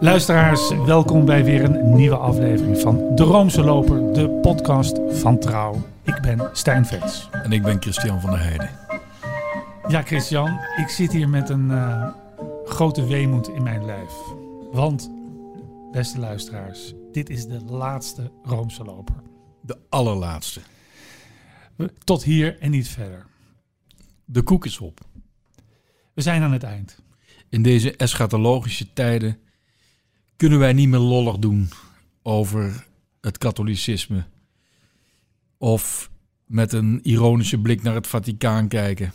Luisteraars, welkom bij weer een nieuwe aflevering van De Roomse Loper, de podcast van Trouw. Ik ben Stijn Vets. En ik ben Christian van der Heijden. Ja, Christian, ik zit hier met een uh, grote weemoed in mijn lijf. Want, beste luisteraars, dit is de laatste Roomse Loper. De allerlaatste. Tot hier en niet verder. De koek is op. We zijn aan het eind. In deze eschatologische tijden kunnen wij niet meer lollig doen over het katholicisme. Of met een ironische blik naar het Vaticaan kijken.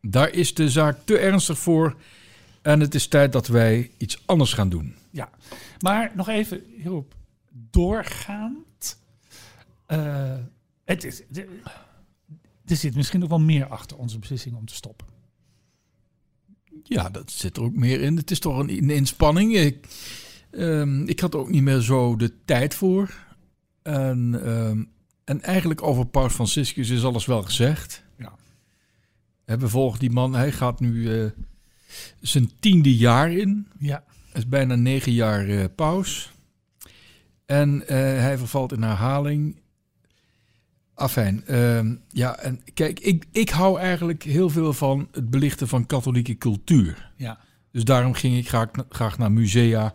Daar is de zaak te ernstig voor. En het is tijd dat wij iets anders gaan doen. Ja, maar nog even hierop doorgaand. Uh, het is, er zit misschien nog wel meer achter onze beslissing om te stoppen. Ja, dat zit er ook meer in. Het is toch een, een inspanning. Ik, um, ik had ook niet meer zo de tijd voor. En, um, en eigenlijk over Paus Franciscus is alles wel gezegd. Ja. We volgen die man, hij gaat nu uh, zijn tiende jaar in. Ja. Hij is bijna negen jaar uh, paus. En uh, hij vervalt in herhaling. Afijn, uh, ja, en kijk, ik, ik hou eigenlijk heel veel van het belichten van katholieke cultuur. Ja. Dus daarom ging ik graag, graag naar musea,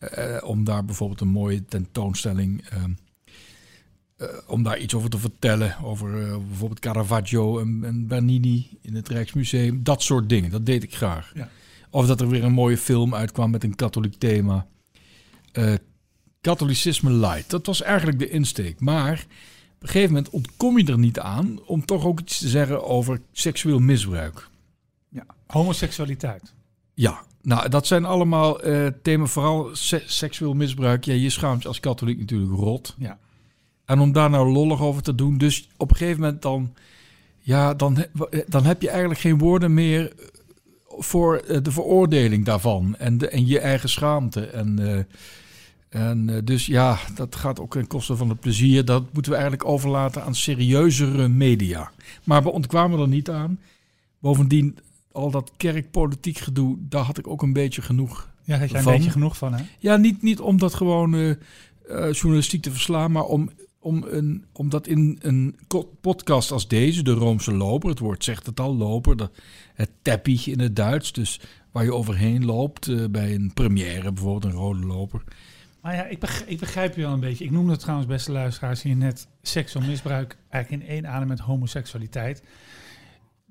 uh, om daar bijvoorbeeld een mooie tentoonstelling, uh, om daar iets over te vertellen. Over uh, bijvoorbeeld Caravaggio en, en, Bernini in het Rijksmuseum. Dat soort dingen, dat deed ik graag. Ja. Of dat er weer een mooie film uitkwam met een katholiek thema. katholicisme light, dat was eigenlijk de insteek. Maar op een gegeven moment ontkom je er niet aan om toch ook iets te zeggen over seksueel misbruik. Ja, homoseksualiteit. Ja, nou, dat zijn allemaal uh, thema's, vooral seksueel misbruik. Ja, je schaamt je als katholiek natuurlijk rot. Ja. En om daar nou lollig over te doen, dus op een gegeven moment dan, ja, dan, dan heb je eigenlijk geen woorden meer voor eh, de veroordeling daarvan en, de, en je eigen schaamte. En uh, en uh, dus ja, dat gaat ook ten koste van het plezier. Dat moeten we eigenlijk overlaten aan serieuzere media. Maar we ontkwamen er niet aan. Bovendien, al dat kerkpolitiek gedoe, daar had ik ook een beetje genoeg Ja, had je een beetje genoeg van, hè? Ja, niet, niet om dat gewoon uh, uh, journalistiek te verslaan, maar om, om, een, om dat in een podcast als deze, de Roomse Loper, het woord zegt het al, loper, de, het teppich in het Duits, dus waar je overheen loopt bij een première, bijvoorbeeld een rode loper maar ja, ik begrijp, ik begrijp je wel een beetje. Ik noemde het trouwens, beste luisteraars, hier net seksueel misbruik eigenlijk in één adem met homoseksualiteit.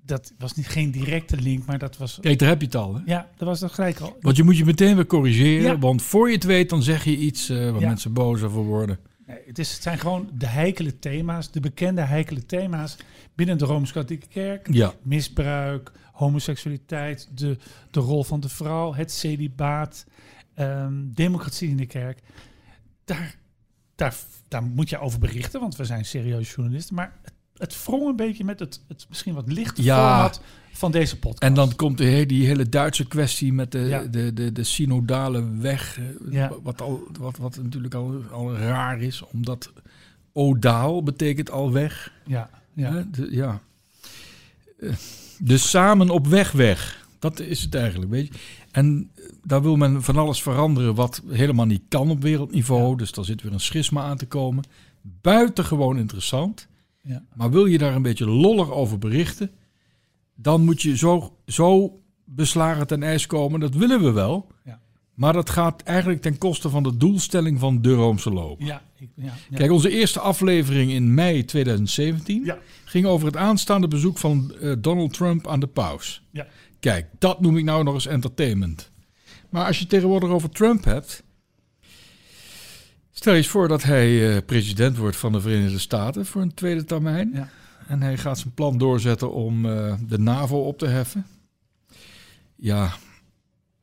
Dat was niet geen directe link, maar dat was. Kijk, daar heb je het al. Hè? Ja, dat was dat gelijk al. Want je moet je meteen weer corrigeren, want voor je het weet, dan zeg je iets uh, waar mensen boos over worden. Nee, het, is, het zijn gewoon de heikele thema's, de bekende heikele thema's binnen de Rooms-Katholieke Kerk. Ja. Misbruik, homoseksualiteit, de, de rol van de vrouw, het celibaat um, democratie in de kerk. Daar, daar, daar moet je over berichten, want we zijn serieuze journalisten. Maar het, het wrong een beetje met het, het misschien wat lichte ja. format van deze podcast. En dan komt de, die hele Duitse kwestie met de, de, de, de, synodale weg. Eh, ja. Wat, al, wat, wat natuurlijk al, al raar is, omdat odaal betekent al weg. Ja, ja. ja. Eh, dus samen op weg weg. Dat is het eigenlijk, weet je. En daar wil men van alles veranderen wat helemaal niet kan op wereldniveau. Dus daar zit weer een schisma aan te komen. Buitengewoon interessant. Ja. Maar wil je daar een beetje lollig over berichten, dan moet je zo, zo beslagen ten ijs komen. Dat willen we wel. Ja. Maar dat gaat eigenlijk ten koste van de doelstelling van de Roomse loop. Ja, ja, Kijk, onze eerste aflevering in mei 2017 ging over het aanstaande bezoek van uh, Donald Trump aan de paus. Ja. Kijk, dat noem ik nou nog eens entertainment. Maar als je tegenwoordig over Trump hebt. Stel je eens voor dat hij uh, president wordt van de Verenigde Staten voor een tweede termijn. Ja. En hij gaat zijn plan doorzetten om uh, de NAVO op te heffen. Ja,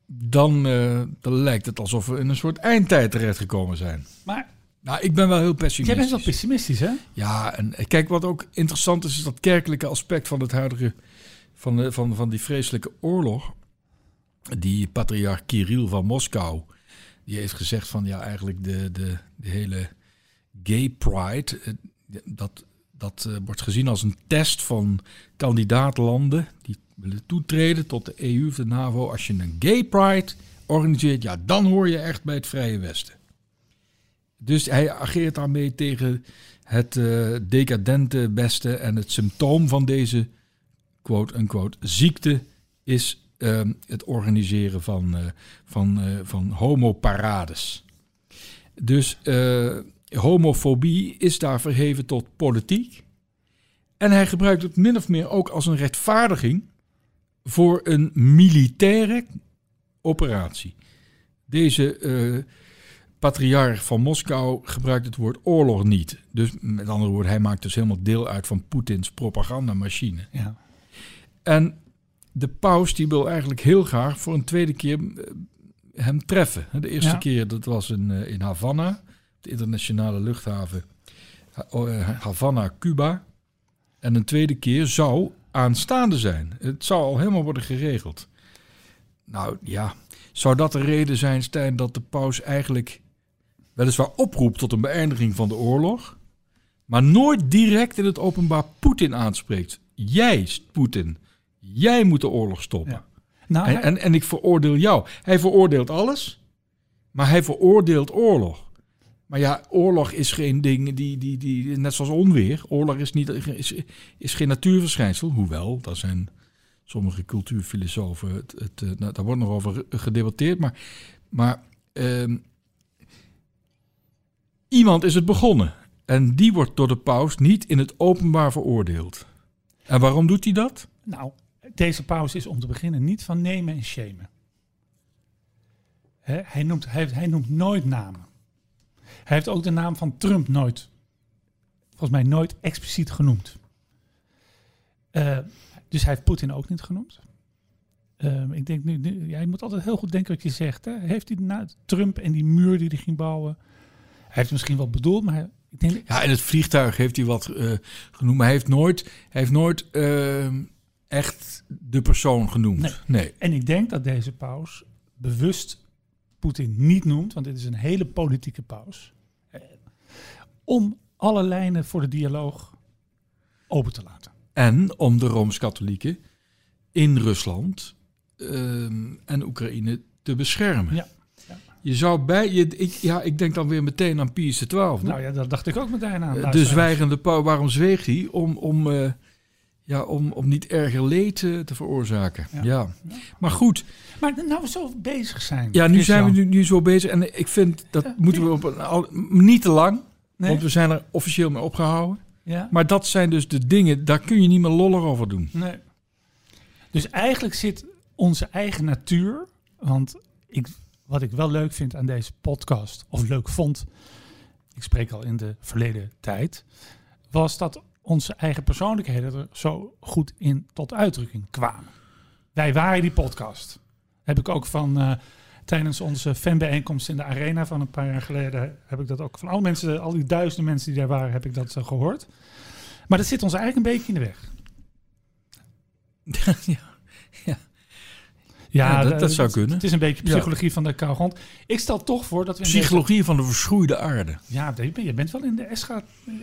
dan, uh, dan lijkt het alsof we in een soort eindtijd terechtgekomen zijn. Maar nou, ik ben wel heel pessimistisch. Jij bent wel pessimistisch, hè? Ja, en kijk, wat ook interessant is, is dat kerkelijke aspect van het huidige van, van, van die vreselijke oorlog. Die patriarch Kirill van Moskou, die heeft gezegd van ja, eigenlijk de, de, de hele gay pride, dat, dat uh, wordt gezien als een test van kandidaatlanden, die willen toetreden tot de EU of de NAVO. Als je een gay pride organiseert, ja, dan hoor je echt bij het Vrije Westen. Dus hij ageert daarmee tegen het uh, decadente Westen en het symptoom van deze quote-unquote ziekte is uh, het organiseren van, uh, van, uh, van homoparades. Dus homofobie is daar verheven tot politiek. En hij gebruikt het min of meer ook als een rechtvaardiging voor een militaire operatie. Deze patriarch van Moskou gebruikt het woord oorlog niet. Dus met andere woorden, hij maakt dus helemaal deel uit van Poetins propagandamachine. Ja. En de paus die wil eigenlijk heel graag voor een tweede keer eh, hem treffen. De eerste keer dat was in, uh, in Havana, de internationale luchthaven Havana, Cuba. En een tweede keer zou aanstaande zijn. Het zou al helemaal worden geregeld. Nou ja, zou dat de reden zijn, Stijn, dat de paus eigenlijk weliswaar oproept tot een beëindiging van de oorlog, maar nooit direct in het openbaar Poetin aanspreekt? Jij, Poetin, jij moet de oorlog stoppen. Nou, en, en, en ik veroordeel jou. Hij veroordeelt alles, maar hij veroordeelt oorlog. Maar ja, oorlog is geen ding die, die, die net zoals onweer. Oorlog is, niet, is, is geen natuurverschijnsel. Hoewel, daar zijn sommige cultuurfilosofen, het, het, eh, nou, daar wordt nog over gedebatteerd. Maar, maar uh, iemand is het begonnen. En die wordt door de paus niet in het openbaar veroordeeld. En waarom doet hij dat? Nou, deze paus is om te beginnen niet van nemen en shamen. hij, noemt, hij, hij noemt nooit namen. Hij heeft ook de naam van Trump nooit, volgens mij nooit expliciet genoemd. Uh, dus hij heeft Poetin ook niet genoemd. Uh, ik denk nu, nu ja, je moet altijd heel goed denken wat je zegt. Hè? Heeft hij nou Trump en die muur die hij ging bouwen? Hij heeft misschien wel bedoeld, maar ik denk. Ja, en het vliegtuig heeft hij wat uh, genoemd, maar hij heeft nooit, hij heeft nooit uh, echt de persoon genoemd. Nee. nee. En ik denk dat deze paus bewust Poetin niet noemt, want dit is een hele politieke paus, eh, om alle lijnen voor de dialoog open te laten. En om de Rooms-Katholieken in Rusland ehm, en Oekraïne te beschermen. Ja. Je zou bij, je, ik, ja, ik denk dan weer meteen aan Pius XII. Nou ja, dat dacht ik ook meteen aan. De zwijgende pauw, waarom zweeg hij? Om, om uh, ja, om, om niet erger leed te veroorzaken. Ja. ja. Maar goed. Maar nou we zo bezig zijn. Ja, nu zijn we nu, nu zo bezig. En ik vind dat moeten we op een, al, niet te lang. Nee? Want we zijn er officieel mee opgehouden. Ja. Maar dat zijn dus de dingen, daar kun je niet meer lollig over doen. Nee. Dus eigenlijk zit onze eigen natuur. Want ik, wat ik wel leuk vind aan deze podcast, of leuk vond, ik spreek al in de verleden tijd, was dat onze eigen persoonlijkheden er zo goed in tot uitdrukking kwamen. Wij waren die podcast. Heb ik ook van uh, tijdens onze fanbijeenkomst in de arena van een paar jaar geleden heb ik dat ook van al mensen, al die duizenden mensen die daar waren, heb ik dat zo gehoord. Maar dat zit ons eigenlijk een beetje in de weg. ja, ja. Ja, dat, dat, zou kunnen. Het is een beetje psychologie van de koude grond. Ik stel toch voor dat we... Psychologie van de verschroeide aarde. Ja, je bent wel in de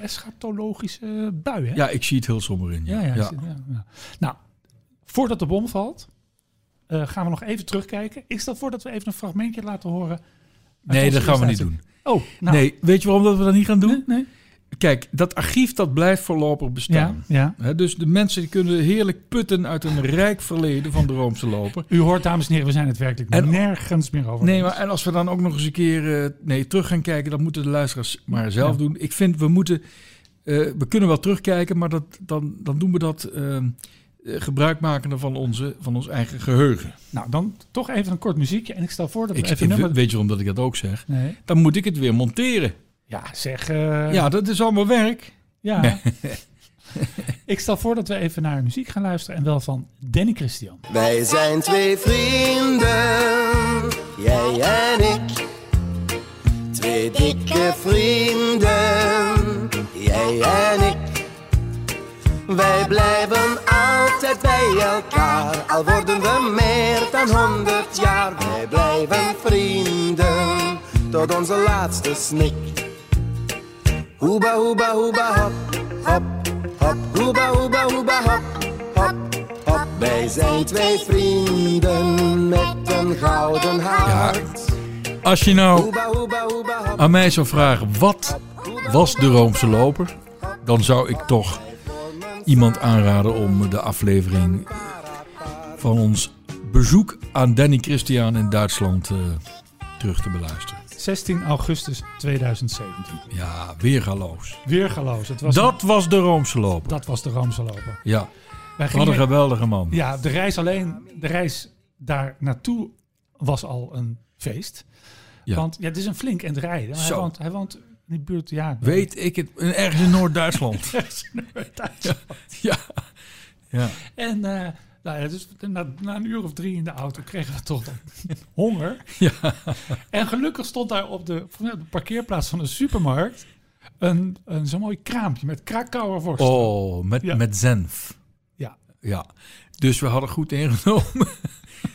eschatologische bui, hè? Ja, ik zie het heel somber in. Ja, ja, ja. Nou, voordat de bom valt, uh, gaan we nog even terugkijken. Ik stel voor dat we even een fragmentje laten horen. Nee, dat gaan we niet doen. Oh, nou. Nee, weet je waarom dat we dat niet gaan doen? Nee, nee. Kijk, dat archief dat blijft voorlopig bestaan. Ja, ja. dus de mensen die kunnen heerlijk putten uit een rijk verleden van de Roomse loper. U hoort, dames en heren, we zijn het werkelijk en, nergens meer over. Nee, maar en als we dan ook nog eens een keer uh, nee, terug gaan kijken, dan moeten de luisteraars maar zelf doen. Ik vind, we moeten, uh, we kunnen wel terugkijken, maar dat, dan, dan doen we dat uh, gebruikmakende van, onze, van ons eigen geheugen. Nou, dan toch even een kort muziekje. En ik stel voor dat we ik, even... nummer... Weet je waarom dat ik dat ook zeg? Nee. Dan moet ik het weer monteren. Ja, zeg. Uh... Ja, dat is allemaal werk. Ja. ik stel voor dat we even naar muziek gaan luisteren en wel van Danny Christian. Wij zijn twee vrienden, jij en ik. Twee dikke vrienden, jij en ik. Wij blijven altijd bij elkaar, al worden we meer dan honderd jaar. Wij blijven vrienden, tot onze laatste snik. Hoeba, hoeba, hoeba, hop, hop, hop. Hoeba, hoeba, hoeba, hop, hop, hop. Wij zijn twee vrienden met een gouden hart. Als je nou aan mij zou vragen, wat was de Roomse loper? Dan zou ik toch iemand aanraden om de aflevering van ons bezoek aan Danny Christian in Duitsland uh, terug te beluisteren. 16 augustus 2017. Ja, weergaloos. Weergaloos. Het was dat was de Roomse loper. Dat was de Roomse loper. Ja. Wij Wat een geweldige man. Ja, de reis alleen, de reis daar naartoe was al een feest. Ja. Want ja, het is een flink en rijden. Hij woont, hij woont in die buurt, ja. Weet ik het, ergens in Noord-Duitsland. Noord-Duitsland. ja. ja. En uh, nou ja, dus na, na, een uur of drie in de auto kregen we toch honger. Ja. En gelukkig stond daar op de, de parkeerplaats van de supermarkt een, een zo'n mooi kraampje met Krakauer worst. Oh, met, met zenf. Ja. Ja. Dus we hadden goed ingenomen.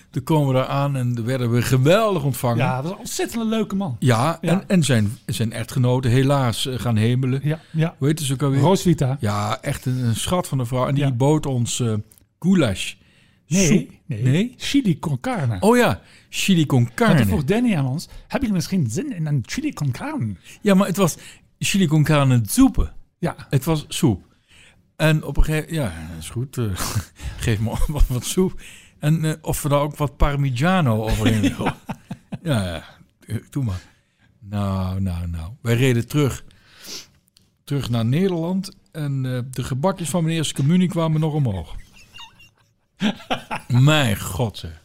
Toen komen we daar aan en werden we geweldig ontvangen. Ja, dat was een ontzettend een leuke man. Ja, En, en zijn, zijn echtgenoten helaas eh, gaan hemelen. Ja, ja. Hoe heet ze ook alweer? Roswita. Ja, echt een, schat van een vrouw. En die bood ons uh, goulash. Nee, nee, nee, chili con carne. Oh ja, chili con carne. toen vroeg Danny aan ons, heb je misschien zin in een chili con carne? Ja, maar het was chili con carne soep. Ja. Het was soep. En op een gegeven moment, ja, dat is goed, uh, geef me wat, wat soep. En uh, of we daar ook wat parmigiano overheen willen. ja. ja, ja, doe maar. Nou, nou, nou. Wij reden terug, terug naar Nederland. En uh, de gebakjes van mijn eerste communie kwamen nog omhoog. Mijn god, zeg.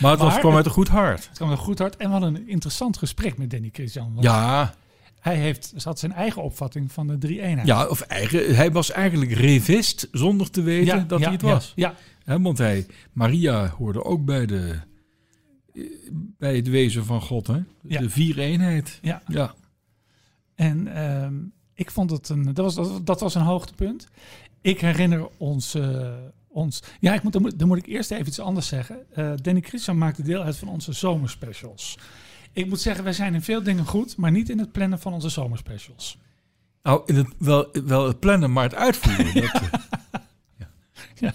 Maar het was, kwam uit een goed hart. Het kwam uit een goed hart. En we hadden een interessant gesprek met Danny Christian. Ja. Hij heeft, had zijn eigen opvatting van de drie eenheden. Ja, of eigen, hij was eigenlijk revist zonder te weten dat hij het was. Ja, want hij, Maria hoorde ook bij, de, bij het wezen van God. Hè? De vier eenheid. Ja. ja. En uh, ik vond het een, dat was, dat, was een hoogtepunt. Ik herinner ons, uh, ons ja, ik moet, dan, moet, dan moet ik eerst even iets anders zeggen. Uh, Danny Christian maakte deel uit van onze zomerspecials. Ik moet zeggen, wij zijn in veel dingen goed, maar niet in het plannen van onze zomerspecials. Nou, in het, wel, wel het plannen, maar het uitvoeren. dat, eh, ja. ja.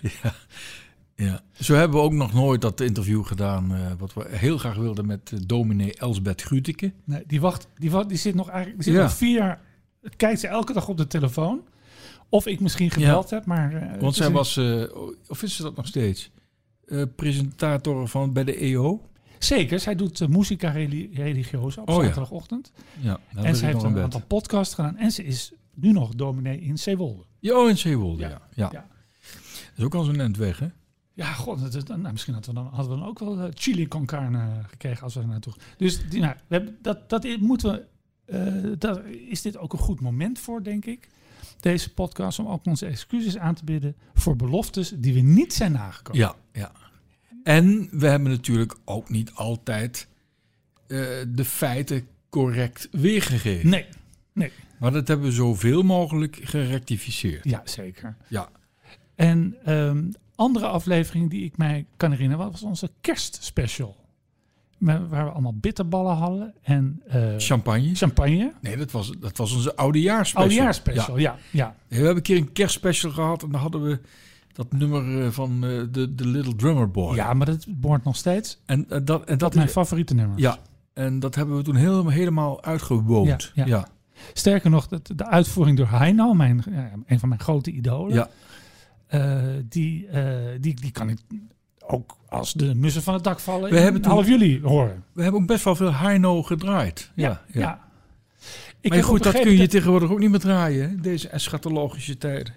Ja. ja. Zo hebben we ook nog nooit dat interview gedaan, uh, wat we heel graag wilden met uh, dominee Elsbeth Grutike. Nee, die, wacht, die, wacht, die zit nog eigenlijk die zit ja. nog vier jaar, kijkt ze elke dag op de telefoon. Of ik misschien gebeld heb, maar... Uh, Want zij was, of is ze dat nog steeds, presentator van, bij de EO? Zeker, zij doet uh, Musica Religiosa op oh, zaterdagochtend. Ja. ja en ze heeft een aantal podcasts gedaan. En ze is nu nog dominee in Zeewolde. Ja, oh, in Zeewolde, ja. ja. ja. Dat is ook al zo'n end weg, hè? Ja, god, dat, nou, misschien hadden we, dan, hadden we dan ook wel uh, chili con carne gekregen als we er naartoe. Dus die, nou, we hebben, dat, dat moeten we. Uh, dat, is dit ook een goed moment voor, denk ik? Deze podcast om ook onze excuses aan te bieden voor beloftes die we niet zijn nagekomen. Ja, ja. En we hebben natuurlijk ook niet altijd uh, de feiten correct weergegeven. Nee, nee. Maar dat hebben we zoveel mogelijk gerectificeerd. Ja, zeker. Ja. En um, andere aflevering die ik mij kan herinneren was onze kerstspecial. Waar we allemaal bitterballen hadden en uh, champagne. Champagne. Nee, dat was, dat was onze oudejaarsspecial. Oudejaarsspecial, ja. ja, ja. We hebben een keer een kerstspecial gehad en dan hadden we dat nummer eh, van uh, de, de Little Drummer Boy. Ja, maar dat boort nog steeds. En, uh, dat, en dat is mijn favoriete nummer. Ja, en dat hebben we toen helemaal, helemaal uitgewoond. Ja, ja. Sterker nog, de, de uitvoering door Heino, mijn, een van mijn grote idolen. Ja. die, die, die kan ik ook als de mussen van het dak vallen. We hebben half jullie horen. We hebben ook best wel veel Heino gedraaid. Ja, ja. ja. Ik maar goed, dat kun je tegenwoordig ook niet meer draaien, hè? deze eschatologische tijden.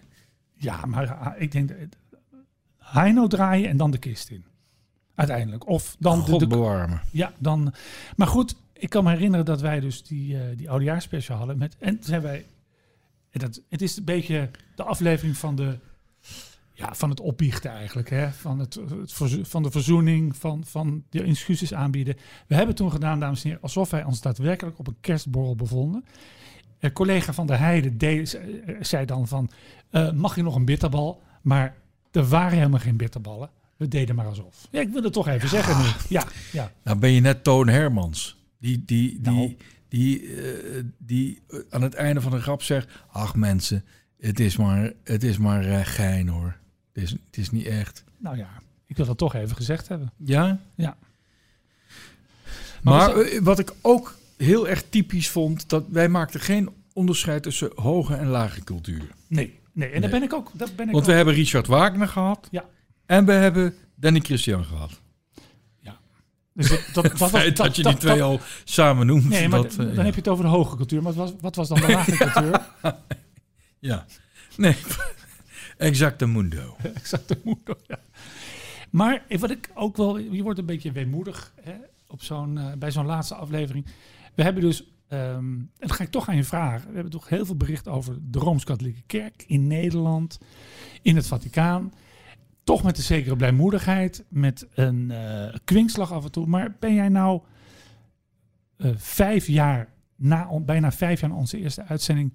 Ja, maar ah, ik denk Heino draaien en dan de kist in. Uiteindelijk. Of dan God de, bewarmen. Ja, dan. Maar goed, ik kan me herinneren dat wij dus die, uh, die oudejaarsspecial hadden. Met, en zijn wij. Dat, het is een beetje de aflevering van de. Ja, van het opbiechten eigenlijk. Hè? Van, het, het van de verzoening, van, van de excuses aanbieden. We hebben toen gedaan, dames en heren, alsof wij ons daadwerkelijk op een kerstborrel bevonden. Een collega van de Heide deed, eh, zei dan van, uh, mag je nog een bitterbal? Maar er waren helemaal geen bitterballen. We deden maar alsof. Ja, ik wil het toch even zeggen nu. Ja, ja. Nou ben je net Toon Hermans. Die, die, die, nou. die, uh, die aan het einde van de grap zegt... Ach mensen, het is maar, het is maar gein hoor. Het is, het is niet echt. Nou ja, ik wil dat toch even gezegd hebben. Ja? Ja. Maar, maar eh, wat ik ook heel erg typisch vond, dat wij maakten geen onderscheid tussen hoge en lage cultuur. Nee, nee. en daar ben ik ook. Dat ben ik Want we hebben Richard Wagner gehad. Ja. En we hebben Danny Christian gehad. Ja. Dus dat, dat, dat, dat, dat je die twee al samen noemt. Nee, maar dan heb je het over de hoge cultuur. Maar wat was, wat was dan de lage cultuur? ja. Nee, exacte mundo. exacte mundo, ja. Maar wat ik ook wel... Je wordt een beetje weemoedig hè, op zo'n, uh, bij zo'n laatste aflevering. We hebben dus... Um, en dat ga ik toch aan je vragen. We hebben toch heel veel bericht over de Rooms-Katholieke Kerk in Nederland, in het Vaticaan. Toch met een zekere blijmoedigheid, met een uh, kwinkslag af en toe. Maar ben jij nou uh, vijf jaar, na, bijna vijf jaar na onze eerste uitzending,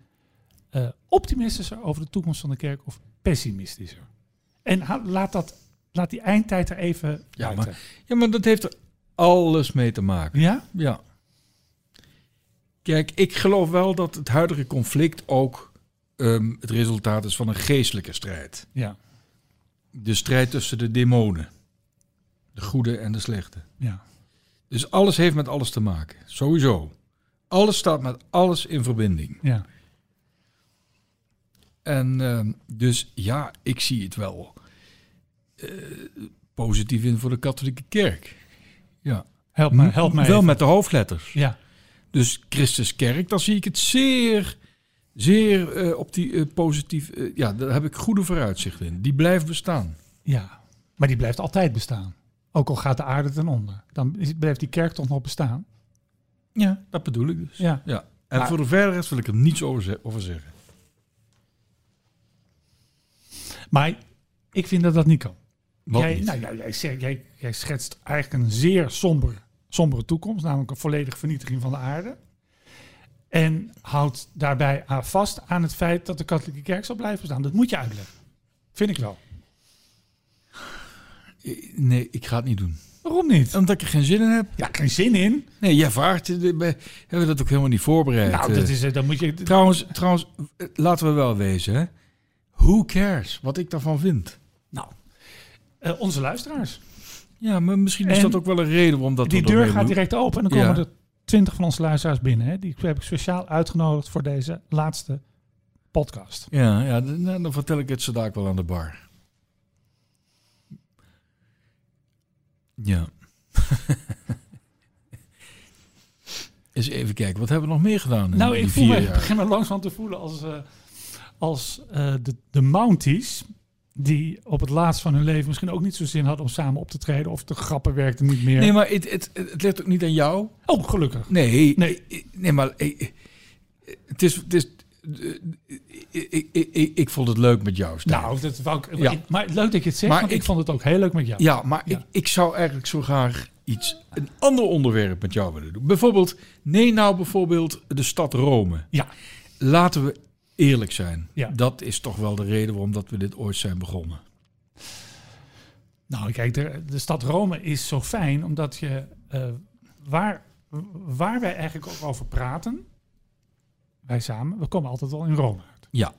uh, optimistischer over de toekomst van de kerk of pessimistischer? En laat, dat, laat die eindtijd er even ja, maar, ja, maar dat heeft er alles mee te maken. Ja? Ja. Kijk, ik geloof wel dat het huidige conflict ook um, het resultaat is van een geestelijke strijd. Ja. De strijd tussen de demonen. De goede en de slechte. Ja. Dus alles heeft met alles te maken. Sowieso. Alles staat met alles in verbinding. Ja. En uh, dus ja, ik zie het wel uh, positief in voor de katholieke kerk. Ja. Help mij, help mij. Wel even. met de hoofdletters. Ja. Dus Christus Kerk, dan zie ik het zeer, zeer uh, op die uh, positief. Ja, daar heb ik goede vooruitzichten in. Die blijft bestaan. Ja, maar die blijft altijd bestaan. Ook al gaat de aarde ten onder. Dan blijft die kerk toch nog bestaan. Ja, dat bedoel ik dus. Ja. ja. En maar, voor de verdere rest wil ik er niets over, over zeggen. Maar ik vind dat dat niet kan. Wat jij, niet? Nou, jij, jij, jij, jij schetst eigenlijk een zeer somber, sombere toekomst, namelijk een volledige vernietiging van de aarde. En houdt daarbij aan vast aan het feit dat de katholieke kerk zal blijven bestaan. Dat moet je uitleggen. Vind ik wel. Nee, ik ga het niet doen. Waarom niet? Omdat ik er geen zin in heb. Ja, geen zin in. Nee, jij vraagt. We hebben dat ook helemaal niet voorbereid. Nou, dat is, dan moet je... Trouwens, trouwens, laten we wel wezen. Hè? Who cares wat ik daarvan vind? Nou, uh, onze luisteraars. Ja, maar misschien is En dat ook wel een reden waarom dat Die we deur ermee gaat doen. direct open en dan komen Ja. er twintig van onze luisteraars binnen. Hè? Die heb ik speciaal uitgenodigd voor deze laatste podcast. Ja, ja dan, nou, dan vertel ik het zo wel aan de bar. Ja. Eens even kijken, wat hebben we nog meer gedaan? Nou, die ik voel me, begin me langzaam te voelen als, eh, als eh, de, de Mounties. Die op het laatst van hun leven misschien ook niet zo zin hadden om samen op te treden. Of de grappen werkten niet meer. Nee, maar het, het, het ligt ook niet aan jou. Oh, gelukkig. Nee, Nee. nee, nee maar eh, het is, het is, eh, ik, ik, ik, ik vond het leuk met jou, Stijn. Nou, dat wou ik, Ja. maar leuk dat je het zegt, Maar want ik, vond het ook heel leuk met jou. Ja, maar Ja. Ik, ik zou eigenlijk zo graag iets, een ander onderwerp met jou willen doen. Bijvoorbeeld, nee nou bijvoorbeeld de stad Rome. Ja. Laten we eerlijk zijn. Ja. Dat is toch wel de reden waarom dat we dit ooit zijn begonnen. Nou, kijk, de, de stad Rome is zo fijn omdat je eh, waar, waar wij eigenlijk ook over praten, wij samen, we komen altijd wel in Rome uit. Ja.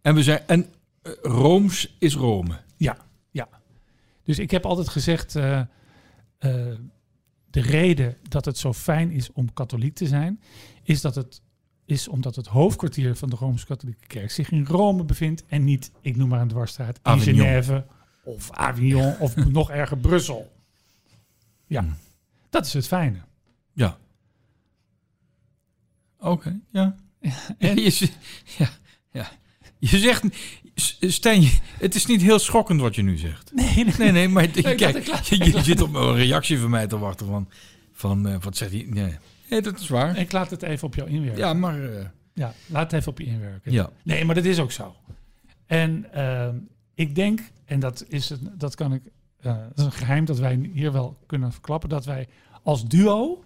En we zijn en eh, Rooms is Rome. Ja, ja. Dus ik heb altijd gezegd, eh, de reden dat het zo fijn is om katholiek te zijn, is dat het is omdat het hoofdkwartier van de Rooms-Katholieke Kerk zich in Rome bevindt en niet, ik noem maar een dwarsstraat, in Avignon. Genève of Avignon of nog erger Brussel. Ja, Hmm. dat is het fijne. Ja. Oké, ja. En- je, ja, ja. Je zegt, Stijn, je- het is niet heel schokkend wat je nu zegt. Nee, nee, Nee, nee, maar kijk, je, je zit op een reactie van mij te wachten van, van eh, wat zegt hij? Nee. Nee, dat is waar. Ik laat het even op jou inwerken. Ja, maar eh, Ja, laat het even op je inwerken. ja. Nee, maar dat is ook zo. En ehm, ik denk, en dat is het, dat kan ik, eh, dat is een geheim dat wij hier wel kunnen verklappen, dat wij als duo,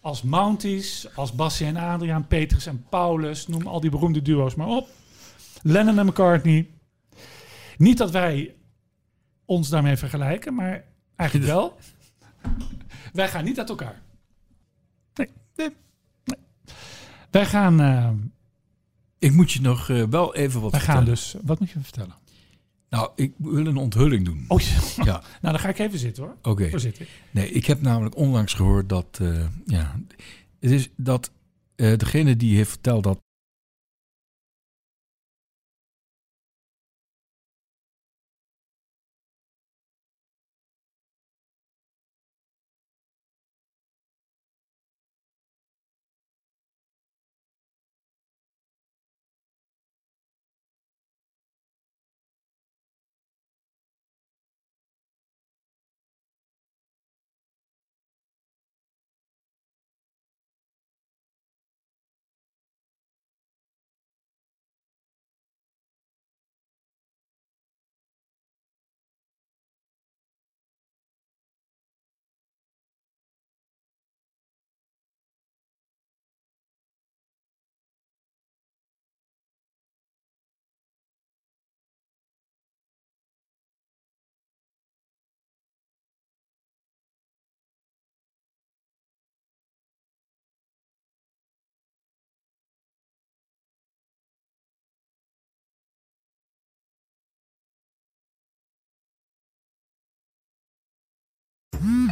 als Mounties, als Bassie en Adriaan, Petrus en Paulus, noem al die beroemde duo's maar op, Lennon en McCartney. Niet dat wij ons daarmee vergelijken, maar eigenlijk wel. wij gaan niet uit elkaar. Nee, nee, nee. Wij gaan, eh, Ik moet je nog eh, wel even wat wij gaan dus, wat moet je vertellen? Nou, ik wil een onthulling doen. Oh ja. nou dan ga ik even zitten hoor. Oké. Nee, ik heb namelijk onlangs gehoord dat, uh, ja, het is dat degene die heeft verteld dat